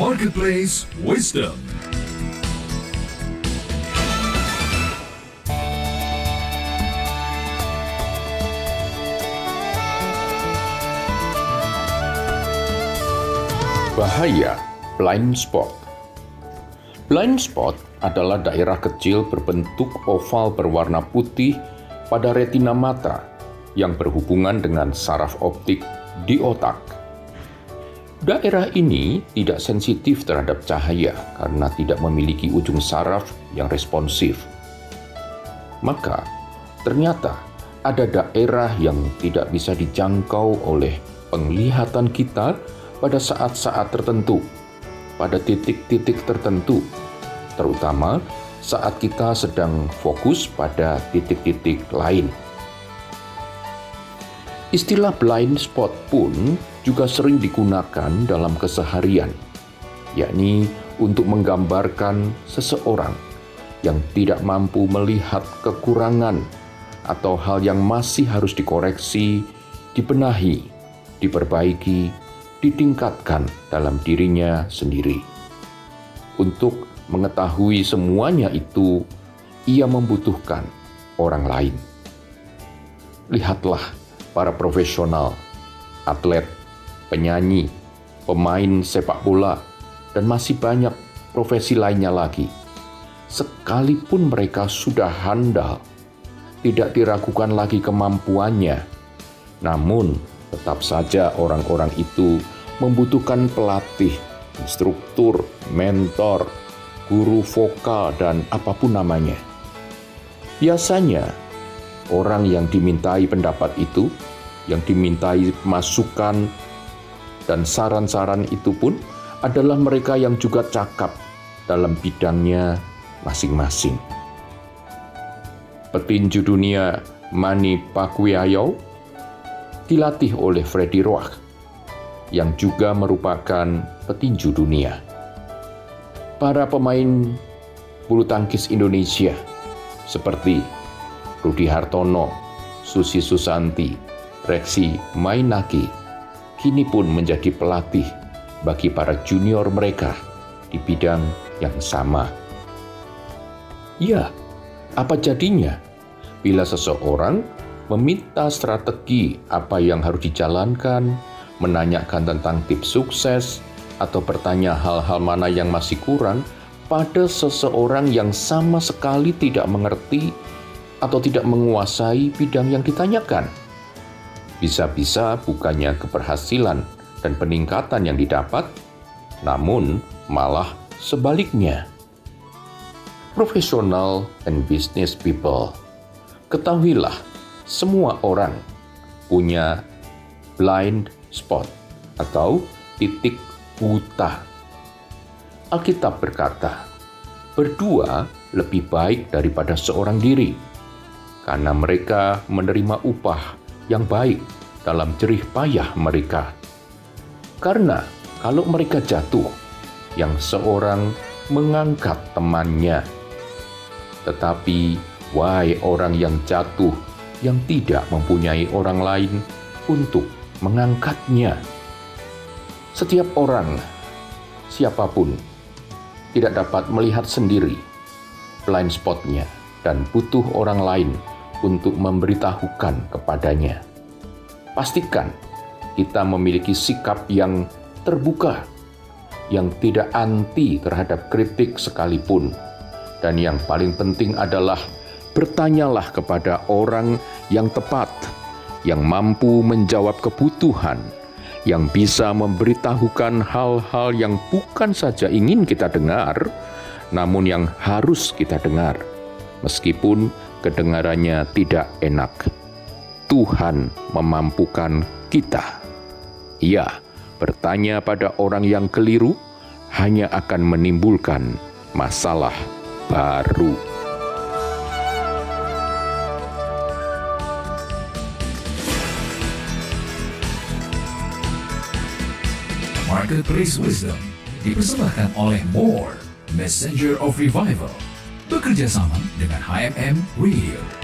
Marketplace Wisdom. Bahaya blind spot. Blind spot adalah daerah kecil berbentuk oval berwarna putih pada retina mata yang berhubungan dengan saraf optik di otak. Daerah ini tidak sensitif terhadap cahaya karena tidak memiliki ujung saraf yang responsif. Maka, ternyata ada daerah yang tidak bisa dijangkau oleh penglihatan kita pada saat-saat tertentu, pada titik-titik tertentu, terutama saat kita sedang fokus pada titik-titik lain. Istilah blind spot pun juga sering digunakan dalam keseharian, yakni untuk menggambarkan seseorang yang tidak mampu melihat kekurangan atau hal yang masih harus dikoreksi, dibenahi, diperbaiki, ditingkatkan dalam dirinya sendiri. Untuk mengetahui semuanya itu, ia membutuhkan orang lain. Lihatlah para profesional, atlet, penyanyi, pemain sepak bola, dan masih banyak profesi lainnya lagi. Sekalipun mereka sudah handal, tidak diragukan lagi kemampuannya, namun Tetap saja orang-orang itu membutuhkan pelatih, instruktur, mentor, guru vokal, dan apa pun namanya. Biasanya, orang yang dimintai pendapat itu, yang dimintai masukan dan saran-saran itu pun adalah mereka yang juga cakap dalam bidangnya masing-masing. Petinju dunia Manny Pacquiao dilatih oleh Freddy Roach, yang juga merupakan petinju dunia. Para pemain bulu tangkis Indonesia seperti Rudi Hartono, Susi Susanti, Reksi Mainaki, kini pun menjadi pelatih bagi para junior mereka di bidang yang sama. Ya, apa jadinya bila seseorang meminta strategi apa yang harus dijalankan, menanyakan tentang tips sukses, atau bertanya hal-hal mana yang masih kurang pada seseorang yang sama sekali tidak mengerti atau tidak menguasai bidang yang ditanyakan. Bisa-bisa bukannya keberhasilan dan peningkatan yang didapat, namun malah sebaliknya. Profesional and business people, ketahuilah semua orang punya blind spot atau titik buta. Alkitab berkata, berdua lebih baik daripada seorang diri, karena mereka menerima upah yang baik dalam jerih payah mereka. Karena kalau mereka jatuh, yang seorang mengangkat temannya. Tetapi, wahai orang yang jatuh yang tidak mempunyai orang lain untuk mengangkatnya. Setiap orang, siapa pun, tidak dapat melihat sendiri blind spotnya dan butuh orang lain untuk memberitahukan kepadanya. Pastikan kita memiliki sikap yang terbuka, yang tidak anti terhadap kritik sekalipun, dan yang paling penting adalah bertanyalah kepada orang yang tepat, yang mampu menjawab kebutuhan, yang bisa memberitahukan hal-hal yang bukan saja ingin kita dengar, namun yang harus kita dengar, meskipun kedengarannya tidak enak. Tuhan memampukan kita. Ya, bertanya pada orang yang keliru hanya akan menimbulkan masalah baru. Marketplace Wisdom dipersembahkan oleh More, Messenger of Revival, bekerja sama dengan HMM Radio.